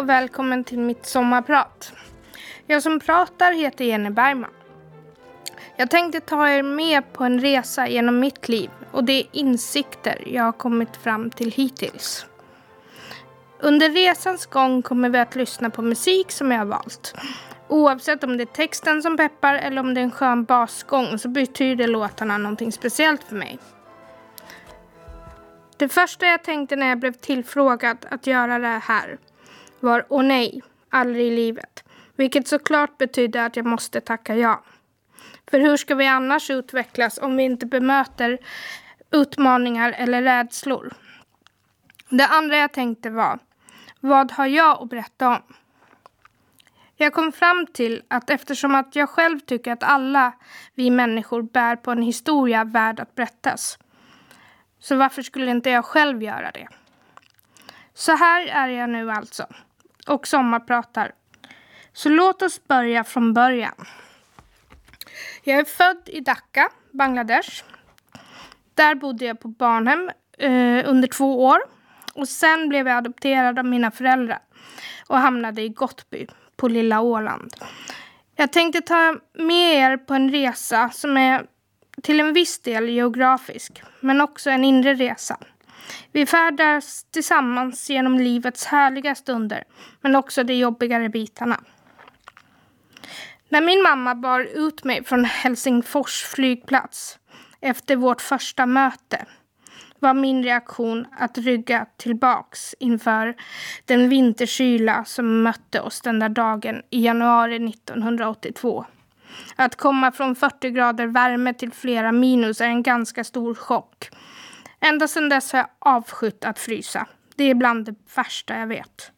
Hej och välkommen till mitt sommarprat. Jag som pratar heter Jenny Bergman. Jag tänkte ta er med på en resa genom mitt liv och de insikter jag har kommit fram till hittills. Under resans gång kommer vi att lyssna på musik som jag har valt. Oavsett om det är texten som peppar eller om det är en skön basgång så betyder låtarna någonting speciellt för mig. Det första jag tänkte när jag blev tillfrågad att göra det här var åh nej, aldrig i livet. Vilket såklart betydde att jag måste tacka ja. För hur ska vi annars utvecklas om vi inte bemöter utmaningar eller rädslor? Det andra jag tänkte var, vad har jag att berätta om? Jag kom fram till att eftersom att jag själv tycker att alla vi människor bär på en historia värd att berättas. Så varför skulle inte jag själv göra det? Så här är jag nu alltså och sommarpratar. Så låt oss börja från början. Jag är född i Dhaka, Bangladesh. Där bodde jag på barnhem eh, under två år. Och sen blev jag adopterad av mina föräldrar och hamnade i Gottby på lilla Åland. Jag tänkte ta med er på en resa som är till en viss del geografisk, men också en inre resa. Vi färdas tillsammans genom livets härliga stunder, men också de jobbigare bitarna. När min mamma bar ut mig från Helsingfors flygplats efter vårt första möte var min reaktion att rygga tillbaks inför den vinterkyla som mötte oss den där dagen i januari 1982. Att komma från 40 grader värme till flera minus är en ganska stor chock. Ända sedan dess har jag avskytt att frysa. Det är bland det värsta jag vet.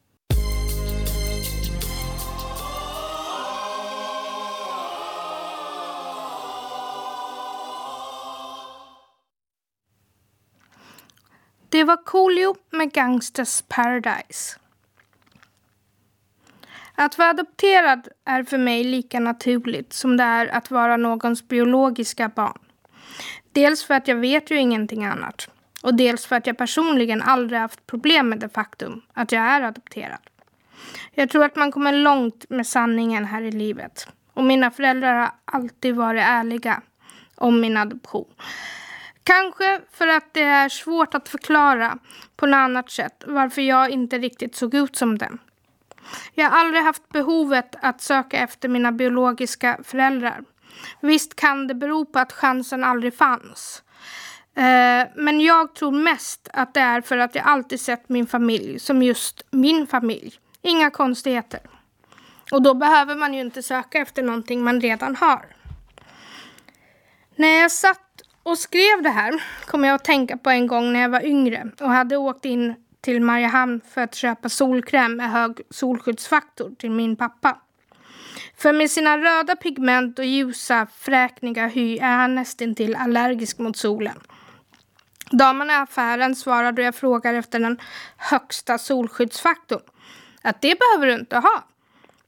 Det var Coolio med Gangsters Paradise. Att vara adopterad är för mig lika naturligt som det är att vara någons biologiska barn. Dels för att jag vet ju ingenting annat och dels för att jag personligen aldrig haft problem med det faktum att jag är adopterad. Jag tror att man kommer långt med sanningen här i livet och mina föräldrar har alltid varit ärliga om min adoption. Kanske för att det är svårt att förklara på något annat sätt varför jag inte riktigt såg ut som den. Jag har aldrig haft behovet att söka efter mina biologiska föräldrar. Visst kan det bero på att chansen aldrig fanns. Eh, men jag tror mest att det är för att jag alltid sett min familj som just min familj. Inga konstigheter. Och då behöver man ju inte söka efter någonting man redan har. När jag satt och skrev det här kom jag att tänka på en gång när jag var yngre och hade åkt in till Mariehamn för att köpa solkräm med hög solskyddsfaktor till min pappa. För med sina röda pigment och ljusa fräkniga hy är han nästintill allergisk mot solen. Damen i affären svarar då jag frågar efter den högsta solskyddsfaktorn. Att det behöver du inte ha.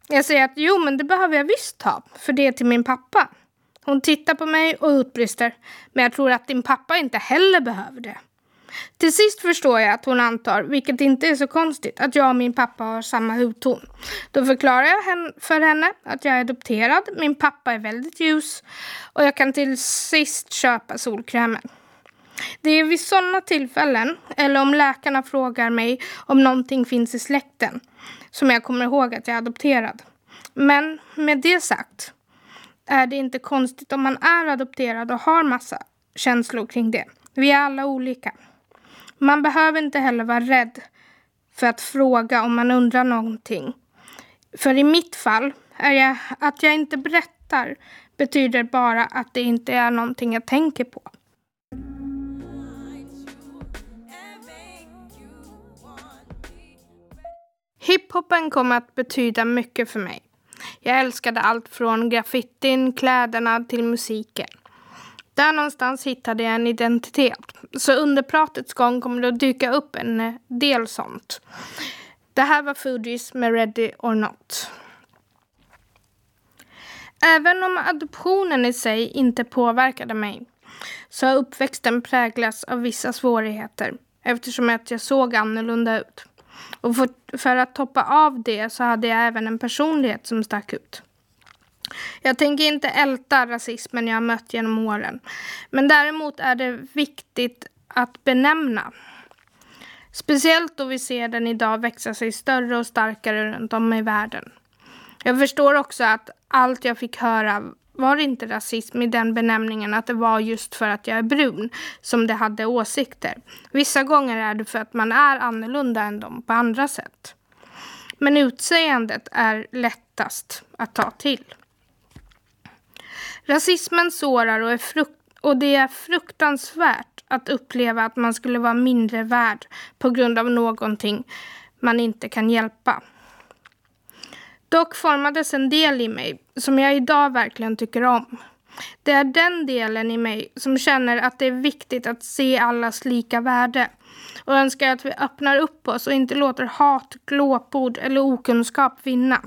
Jag säger att jo, men det behöver jag visst ha, för det är till min pappa. Hon tittar på mig och utbrister. Men jag tror att din pappa inte heller behöver det. Till sist förstår jag att hon antar, vilket inte är så konstigt, att jag och min pappa har samma hudton. Då förklarar jag för henne att jag är adopterad, min pappa är väldigt ljus och jag kan till sist köpa solkrämen. Det är vid sådana tillfällen, eller om läkarna frågar mig om någonting finns i släkten, som jag kommer ihåg att jag är adopterad. Men med det sagt är det inte konstigt om man är adopterad och har massa känslor kring det. Vi är alla olika. Man behöver inte heller vara rädd för att fråga om man undrar någonting. För i mitt fall, är jag, att jag inte berättar betyder bara att det inte är någonting jag tänker på. Hiphopen kom att betyda mycket för mig. Jag älskade allt från graffitin, kläderna till musiken. Där någonstans hittade jag en identitet. Så under pratets gång kommer det att dyka upp en eh, del sånt. Det här var Fugees med Ready or Not. Även om adoptionen i sig inte påverkade mig så har uppväxten präglats av vissa svårigheter eftersom att jag såg annorlunda ut. Och för, för att toppa av det så hade jag även en personlighet som stack ut. Jag tänker inte älta rasismen jag mött genom åren. Men däremot är det viktigt att benämna. Speciellt då vi ser den idag växa sig större och starkare runt om i världen. Jag förstår också att allt jag fick höra var inte rasism i den benämningen att det var just för att jag är brun som det hade åsikter. Vissa gånger är det för att man är annorlunda än dem på andra sätt. Men utseendet är lättast att ta till. Rasismen sårar och, är frukt och det är fruktansvärt att uppleva att man skulle vara mindre värd på grund av någonting man inte kan hjälpa. Dock formades en del i mig som jag idag verkligen tycker om. Det är den delen i mig som känner att det är viktigt att se allas lika värde och önskar att vi öppnar upp oss och inte låter hat, glåpord eller okunskap vinna.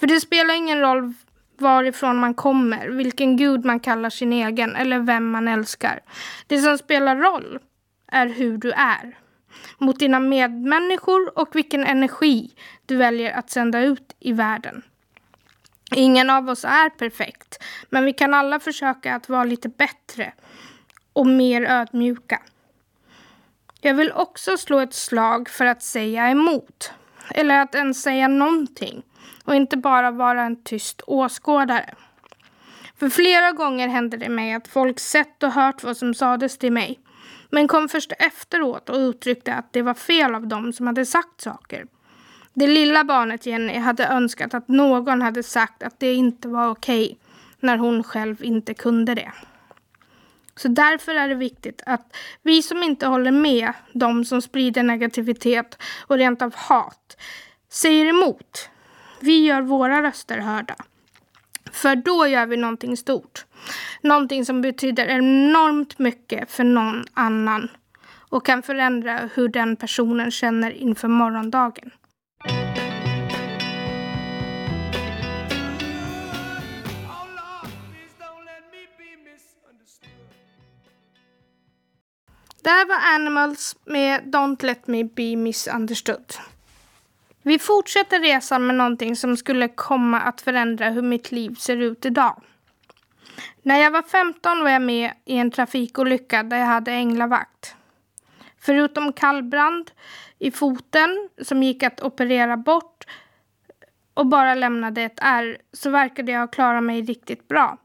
För det spelar ingen roll varifrån man kommer, vilken gud man kallar sin egen eller vem man älskar. Det som spelar roll är hur du är mot dina medmänniskor och vilken energi du väljer att sända ut i världen. Ingen av oss är perfekt, men vi kan alla försöka att vara lite bättre och mer ödmjuka. Jag vill också slå ett slag för att säga emot, eller att ens säga någonting och inte bara vara en tyst åskådare. För flera gånger hände det mig att folk sett och hört vad som sades till mig men kom först efteråt och uttryckte att det var fel av dem som hade sagt saker. Det lilla barnet Jenny hade önskat att någon hade sagt att det inte var okej okay, när hon själv inte kunde det. Så därför är det viktigt att vi som inte håller med de som sprider negativitet och rent av hat säger emot. Vi gör våra röster hörda. För då gör vi någonting stort. Någonting som betyder enormt mycket för någon annan och kan förändra hur den personen känner inför morgondagen. Det här var Animals med Don't Let Me Be Misunderstood. Vi fortsätter resan med någonting som skulle komma att förändra hur mitt liv ser ut idag. När jag var 15 var jag med i en trafikolycka där jag hade änglavakt. Förutom kallbrand i foten som gick att operera bort och bara lämnade ett ärr så verkade jag klara mig riktigt bra.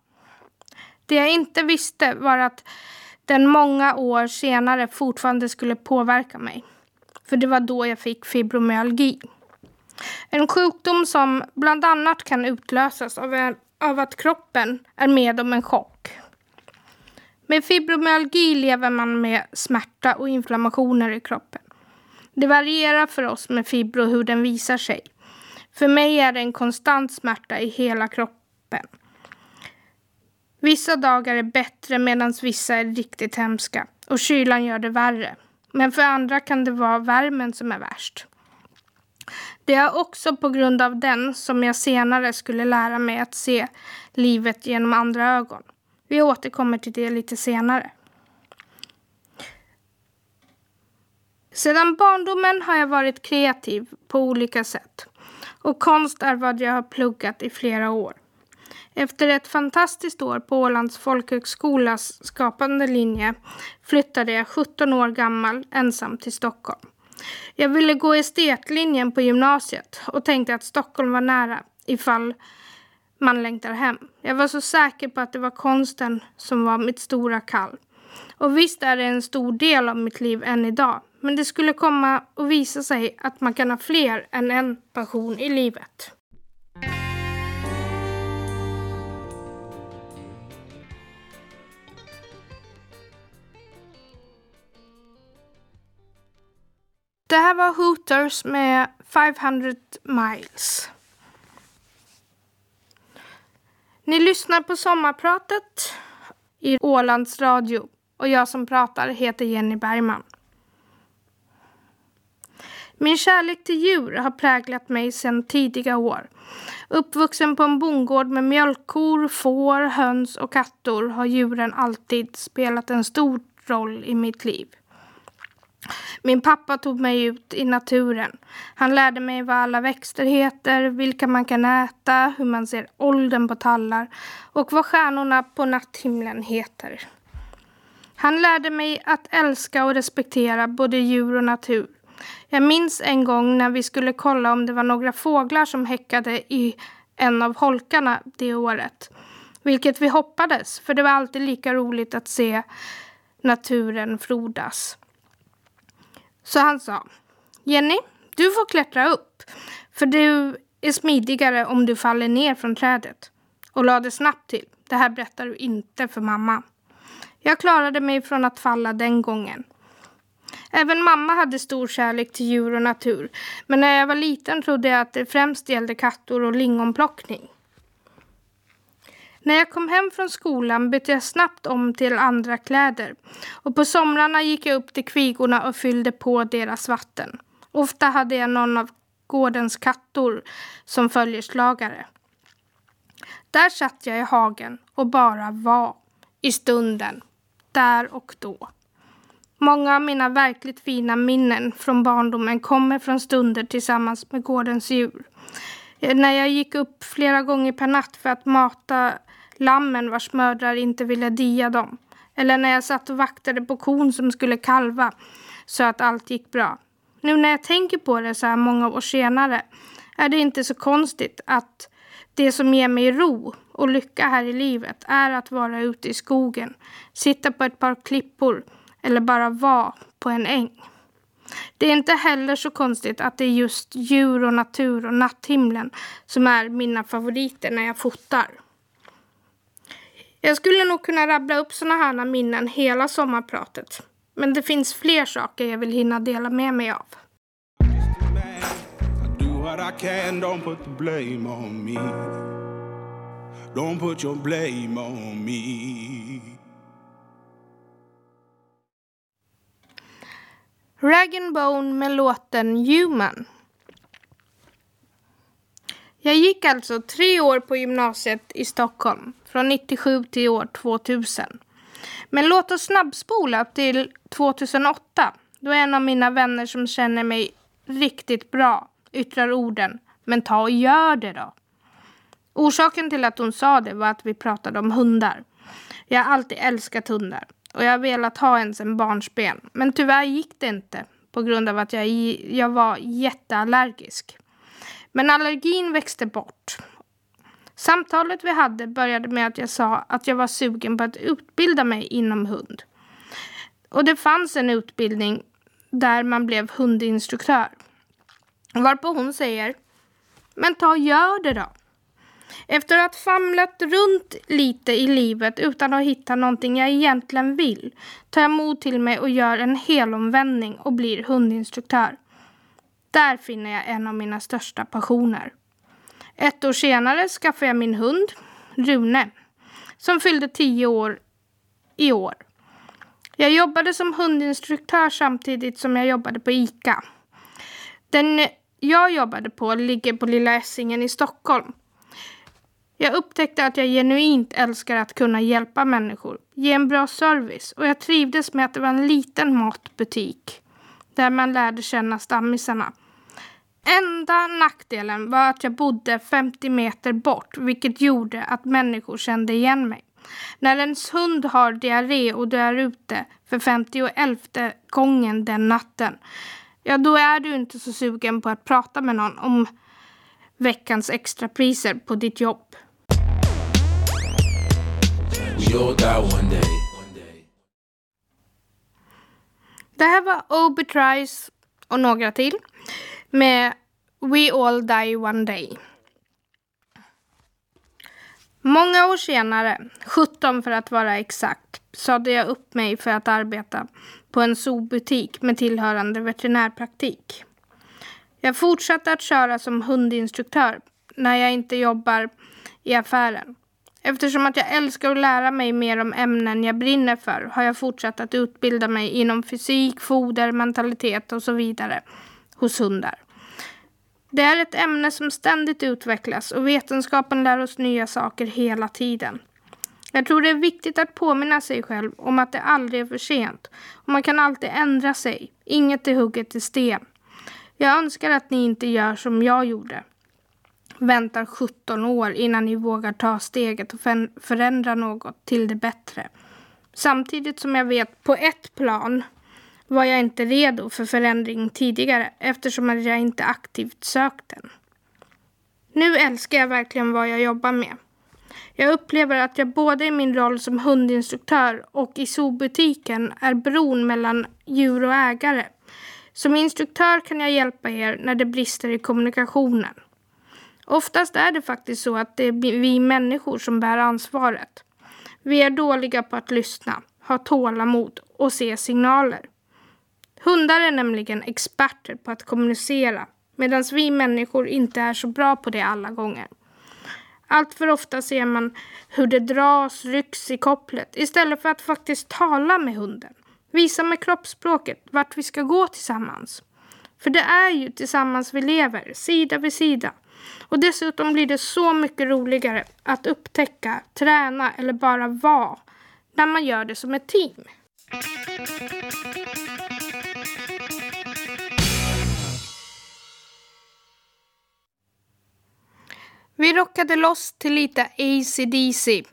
Det jag inte visste var att den många år senare fortfarande skulle påverka mig. För det var då jag fick fibromyalgi. En sjukdom som bland annat kan utlösas av, en, av att kroppen är med om en chock. Med fibromyalgi lever man med smärta och inflammationer i kroppen. Det varierar för oss med fibro hur den visar sig. För mig är det en konstant smärta i hela kroppen. Vissa dagar är bättre medan vissa är riktigt hemska och kylan gör det värre. Men för andra kan det vara värmen som är värst. Det är också på grund av den som jag senare skulle lära mig att se livet genom andra ögon. Vi återkommer till det lite senare. Sedan barndomen har jag varit kreativ på olika sätt och konst är vad jag har pluggat i flera år. Efter ett fantastiskt år på Ålands folkhögskolas skapande linje flyttade jag 17 år gammal ensam till Stockholm. Jag ville gå estetlinjen på gymnasiet och tänkte att Stockholm var nära ifall man längtar hem. Jag var så säker på att det var konsten som var mitt stora kall. Och visst är det en stor del av mitt liv än idag. Men det skulle komma och visa sig att man kan ha fler än en passion i livet. Det här var Hooters med 500 miles. Ni lyssnar på sommarpratet i Ålands Radio och jag som pratar heter Jenny Bergman. Min kärlek till djur har präglat mig sedan tidiga år. Uppvuxen på en bondgård med mjölkkor, får, höns och kattor har djuren alltid spelat en stor roll i mitt liv. Min pappa tog mig ut i naturen. Han lärde mig vad alla växter heter, vilka man kan äta, hur man ser åldern på tallar och vad stjärnorna på natthimlen heter. Han lärde mig att älska och respektera både djur och natur. Jag minns en gång när vi skulle kolla om det var några fåglar som häckade i en av holkarna det året. Vilket vi hoppades, för det var alltid lika roligt att se naturen frodas. Så han sa, Jenny, du får klättra upp, för du är smidigare om du faller ner från trädet. Och lade snabbt till, det här berättar du inte för mamma. Jag klarade mig från att falla den gången. Även mamma hade stor kärlek till djur och natur. Men när jag var liten trodde jag att det främst gällde kattor och lingonplockning. När jag kom hem från skolan bytte jag snabbt om till andra kläder och på somrarna gick jag upp till kvigorna och fyllde på deras vatten. Ofta hade jag någon av gårdens kattor som följeslagare. Där satt jag i hagen och bara var i stunden, där och då. Många av mina verkligt fina minnen från barndomen kommer från stunder tillsammans med gårdens djur. Eh, när jag gick upp flera gånger per natt för att mata lammen vars mödrar inte ville dia dem. Eller när jag satt och vaktade på kon som skulle kalva så att allt gick bra. Nu när jag tänker på det så här många år senare är det inte så konstigt att det som ger mig ro och lycka här i livet är att vara ute i skogen, sitta på ett par klippor eller bara vara på en äng. Det är inte heller så konstigt att det är just djur och natur och natthimlen som är mina favoriter när jag fotar. Jag skulle nog kunna rabbla upp såna här minnen hela sommarpratet. Men det finns fler saker jag vill hinna dela med mig av. Rag Bone med låten Human. Jag gick alltså tre år på gymnasiet i Stockholm, från 97 till år 2000. Men låt oss snabbspola till 2008, då en av mina vänner som känner mig riktigt bra yttrar orden “Men ta och gör det då”. Orsaken till att hon sa det var att vi pratade om hundar. Jag har alltid älskat hundar och jag har velat ha en sen barnsben. Men tyvärr gick det inte på grund av att jag, jag var jätteallergisk. Men allergin växte bort. Samtalet vi hade började med att jag sa att jag var sugen på att utbilda mig inom hund. Och det fanns en utbildning där man blev hundinstruktör. Varpå hon säger Men ta och gör det då. Efter att ha famlat runt lite i livet utan att hitta någonting jag egentligen vill tar jag mod till mig och gör en helomvändning och blir hundinstruktör. Där finner jag en av mina största passioner. Ett år senare skaffade jag min hund, Rune, som fyllde tio år i år. Jag jobbade som hundinstruktör samtidigt som jag jobbade på ICA. Den jag jobbade på ligger på Lilla Essingen i Stockholm. Jag upptäckte att jag genuint älskar att kunna hjälpa människor, ge en bra service och jag trivdes med att det var en liten matbutik där man lärde känna stammisarna. Enda nackdelen var att jag bodde 50 meter bort vilket gjorde att människor kände igen mig. När ens hund har diarré och du är ute för 51 gången den natten, ja då är du inte så sugen på att prata med någon om veckans extrapriser på ditt jobb. Det här var Obi och några till med We All Die One Day. Många år senare, 17 för att vara exakt, sade jag upp mig för att arbeta på en zoobutik med tillhörande veterinärpraktik. Jag fortsatte att köra som hundinstruktör när jag inte jobbar i affären. Eftersom att jag älskar att lära mig mer om ämnen jag brinner för har jag fortsatt att utbilda mig inom fysik, foder, mentalitet och så vidare hos hundar. Det är ett ämne som ständigt utvecklas och vetenskapen lär oss nya saker hela tiden. Jag tror det är viktigt att påminna sig själv om att det aldrig är för sent och man kan alltid ändra sig, Inget är hugget i sten. Jag önskar att ni inte gör som jag gjorde. Väntar 17 år innan ni vågar ta steget och förändra något till det bättre. Samtidigt som jag vet på ett plan var jag inte redo för förändring tidigare eftersom jag inte aktivt sökt den. Nu älskar jag verkligen vad jag jobbar med. Jag upplever att jag både i min roll som hundinstruktör och i zoobutiken är bron mellan djur och ägare. Som instruktör kan jag hjälpa er när det brister i kommunikationen. Oftast är det faktiskt så att det är vi människor som bär ansvaret. Vi är dåliga på att lyssna, ha tålamod och se signaler. Hundar är nämligen experter på att kommunicera medan vi människor inte är så bra på det alla gånger. Allt för ofta ser man hur det dras, rycks i kopplet istället för att faktiskt tala med hunden. Visa med kroppsspråket vart vi ska gå tillsammans. För det är ju tillsammans vi lever, sida vid sida. Och dessutom blir det så mycket roligare att upptäcka, träna eller bara vara när man gör det som ett team. Vi rockade loss till lite AC/DC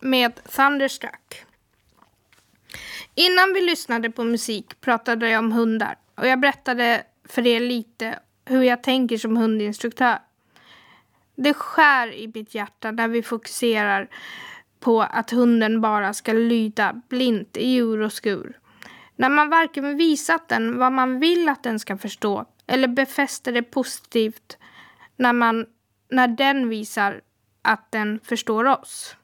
med Thunderstruck. Innan vi lyssnade på musik pratade jag om hundar och jag berättade för er lite hur jag tänker som hundinstruktör. Det skär i mitt hjärta när vi fokuserar på att hunden bara ska lyda blint i ur och skur. När man varken visat den vad man vill att den ska förstå eller befäster det positivt när man när den visar att den förstår oss.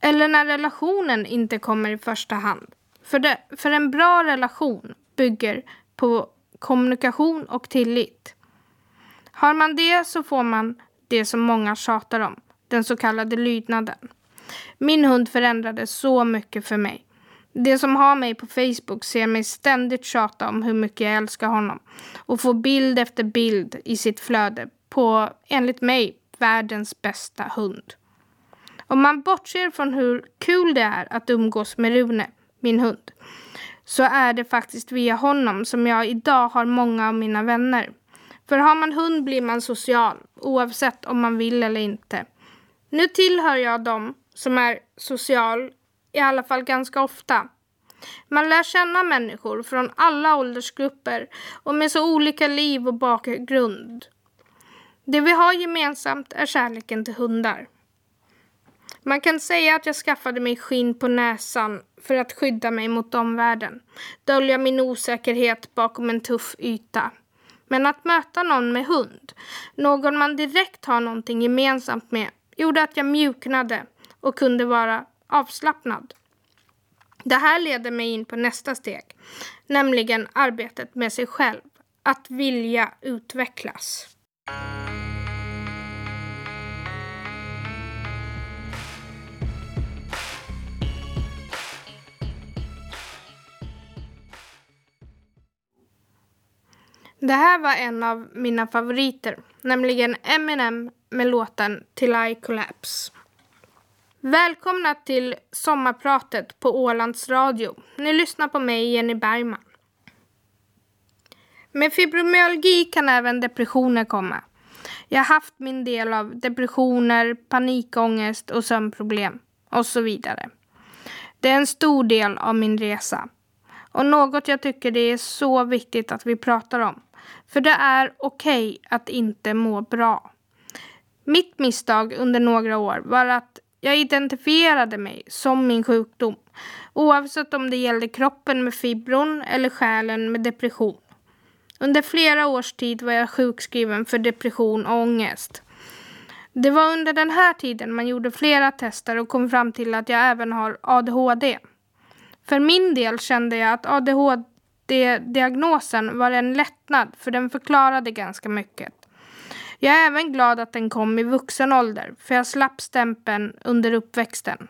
Eller när relationen inte kommer i första hand. För, det, för en bra relation bygger på kommunikation och tillit. Har man det så får man det som många tjatar om, den så kallade lydnaden. Min hund förändrade så mycket för mig. De som har mig på Facebook ser mig ständigt tjata om hur mycket jag älskar honom och får bild efter bild i sitt flöde på, enligt mig, världens bästa hund. Om man bortser från hur kul det är att umgås med Rune, min hund, så är det faktiskt via honom som jag idag har många av mina vänner. För har man hund blir man social, oavsett om man vill eller inte. Nu tillhör jag dem som är social, i alla fall ganska ofta. Man lär känna människor från alla åldersgrupper och med så olika liv och bakgrund. Det vi har gemensamt är kärleken till hundar. Man kan säga att jag skaffade mig skinn på näsan för att skydda mig mot omvärlden, dölja min osäkerhet bakom en tuff yta. Men att möta någon med hund, någon man direkt har någonting gemensamt med, gjorde att jag mjuknade och kunde vara avslappnad. Det här leder mig in på nästa steg, nämligen arbetet med sig själv, att vilja utvecklas. Det här var en av mina favoriter, nämligen Eminem med låten Till I Collapse. Välkomna till sommarpratet på Ålands Radio. Ni lyssnar på mig, Jenny Bergman. Med fibromyalgi kan även depressioner komma. Jag har haft min del av depressioner, panikångest och sömnproblem och så vidare. Det är en stor del av min resa och något jag tycker det är så viktigt att vi pratar om. För det är okej okay att inte må bra. Mitt misstag under några år var att jag identifierade mig som min sjukdom oavsett om det gällde kroppen med fibron eller själen med depression. Under flera års tid var jag sjukskriven för depression och ångest. Det var under den här tiden man gjorde flera tester och kom fram till att jag även har ADHD. För min del kände jag att ADHD-diagnosen var en lättnad för den förklarade ganska mycket. Jag är även glad att den kom i vuxen ålder för jag slapp stämpeln under uppväxten.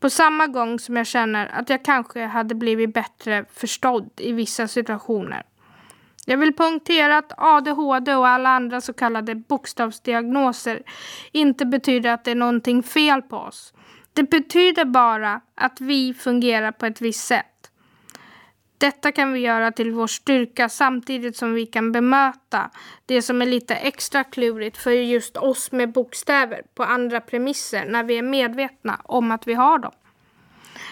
På samma gång som jag känner att jag kanske hade blivit bättre förstådd i vissa situationer. Jag vill poängtera att ADHD och alla andra så kallade bokstavsdiagnoser inte betyder att det är någonting fel på oss. Det betyder bara att vi fungerar på ett visst sätt. Detta kan vi göra till vår styrka samtidigt som vi kan bemöta det som är lite extra klurigt för just oss med bokstäver på andra premisser när vi är medvetna om att vi har dem.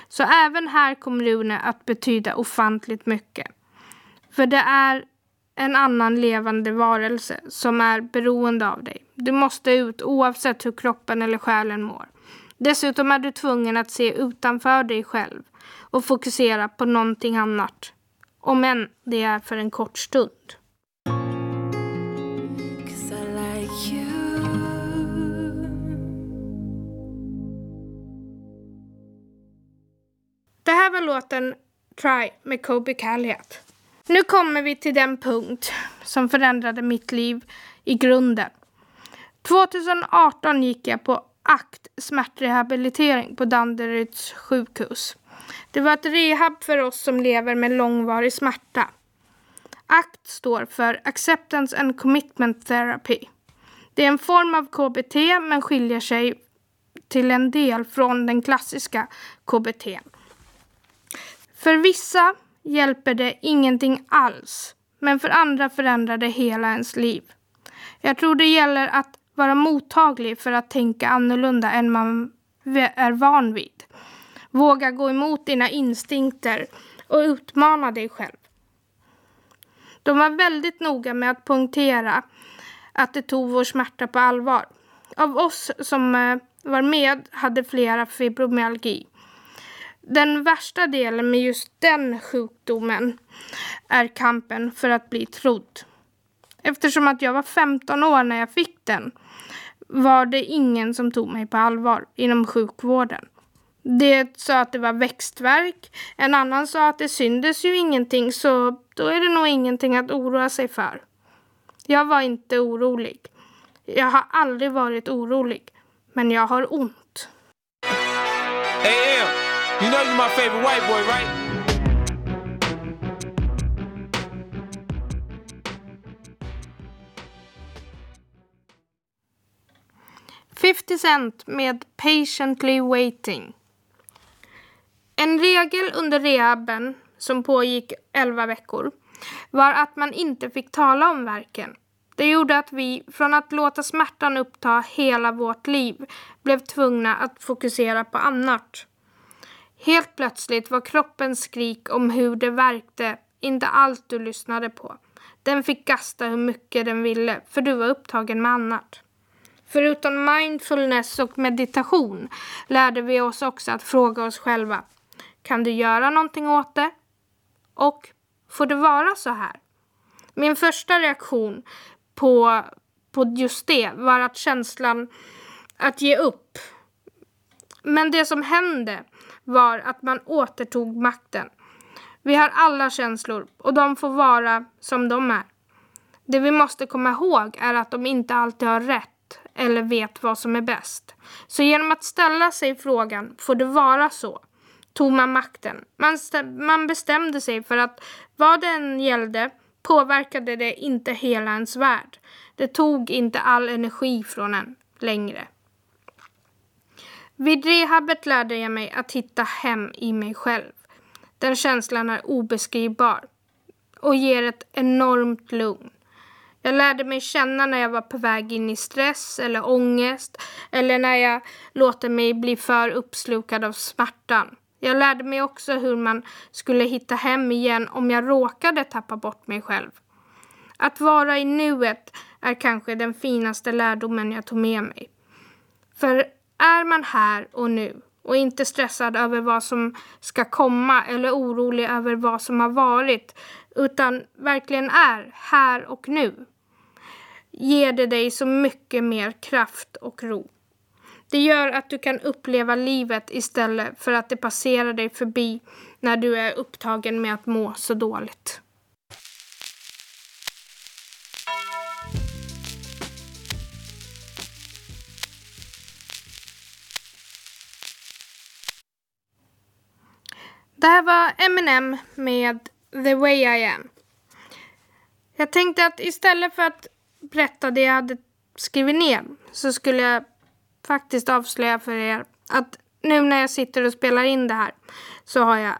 Så även här kommer Rune att betyda ofantligt mycket. För det är en annan levande varelse som är beroende av dig. Du måste ut oavsett hur kroppen eller själen mår. Dessutom är du tvungen att se utanför dig själv och fokusera på någonting annat. Om än det är för en kort stund. Det här var låten Try med Kobe Calliot. Nu kommer vi till den punkt som förändrade mitt liv i grunden. 2018 gick jag på ACT smärtrehabilitering på Danderyds sjukhus. Det var ett rehab för oss som lever med långvarig smärta. ACT står för Acceptance and Commitment Therapy. Det är en form av KBT men skiljer sig till en del från den klassiska KBT. För vissa hjälper det ingenting alls, men för andra förändrar det hela ens liv. Jag tror det gäller att vara mottaglig för att tänka annorlunda än man är van vid. Våga gå emot dina instinkter och utmana dig själv. De var väldigt noga med att poängtera att de tog vår smärta på allvar. Av oss som eh, var med hade flera fibromyalgi. Den värsta delen med just den sjukdomen är kampen för att bli trodd. Eftersom att jag var 15 år när jag fick den var det ingen som tog mig på allvar inom sjukvården. Det sa att det var växtverk. En annan sa att det syndes ju ingenting så då är det nog ingenting att oroa sig för. Jag var inte orolig. Jag har aldrig varit orolig. Men jag har ont. Hey, Em, you know you're my favorite white boy, right? 50 Cent med Patiently Waiting. En regel under rehaben, som pågick 11 veckor, var att man inte fick tala om verken. Det gjorde att vi, från att låta smärtan uppta hela vårt liv, blev tvungna att fokusera på annat. Helt plötsligt var kroppens skrik om hur det verkte inte allt du lyssnade på. Den fick gasta hur mycket den ville, för du var upptagen med annat. Förutom mindfulness och meditation lärde vi oss också att fråga oss själva. Kan du göra någonting åt det? Och får det vara så här? Min första reaktion på, på just det var att känslan att ge upp. Men det som hände var att man återtog makten. Vi har alla känslor och de får vara som de är. Det vi måste komma ihåg är att de inte alltid har rätt eller vet vad som är bäst. Så genom att ställa sig frågan, får det vara så? tog man makten. Man, man bestämde sig för att vad det än gällde påverkade det inte hela ens värld. Det tog inte all energi från en längre. Vid rehabet lärde jag mig att hitta hem i mig själv. Den känslan är obeskrivbar och ger ett enormt lugn. Jag lärde mig känna när jag var på väg in i stress eller ångest eller när jag låter mig bli för uppslukad av smärtan. Jag lärde mig också hur man skulle hitta hem igen om jag råkade tappa bort mig själv. Att vara i nuet är kanske den finaste lärdomen jag tog med mig. För är man här och nu och inte stressad över vad som ska komma eller orolig över vad som har varit utan verkligen är här och nu ger det dig så mycket mer kraft och ro. Det gör att du kan uppleva livet istället för att det passerar dig förbi när du är upptagen med att må så dåligt. Det här var Eminem med The Way I Am. Jag tänkte att istället för att berätta det jag hade skrivit ner så skulle jag faktiskt avslöja för er att nu när jag sitter och spelar in det här så har jag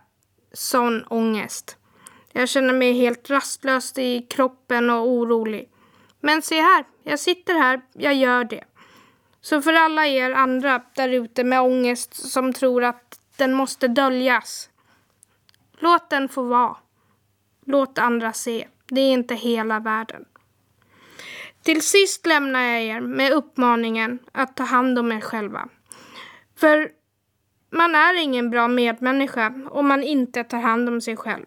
sån ångest. Jag känner mig helt rastlös i kroppen och orolig. Men se här, jag sitter här, jag gör det. Så för alla er andra där ute med ångest som tror att den måste döljas. Låt den få vara. Låt andra se. Det är inte hela världen. Till sist lämnar jag er med uppmaningen att ta hand om er själva. För man är ingen bra medmänniska om man inte tar hand om sig själv.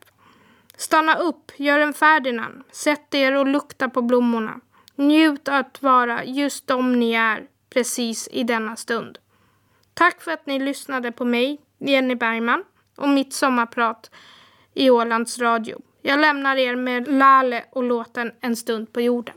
Stanna upp, gör en Ferdinand, sätt er och lukta på blommorna. Njut att vara just de ni är, precis i denna stund. Tack för att ni lyssnade på mig, Jenny Bergman, och mitt sommarprat i Ålands Radio. Jag lämnar er med Lale och låten En stund på jorden.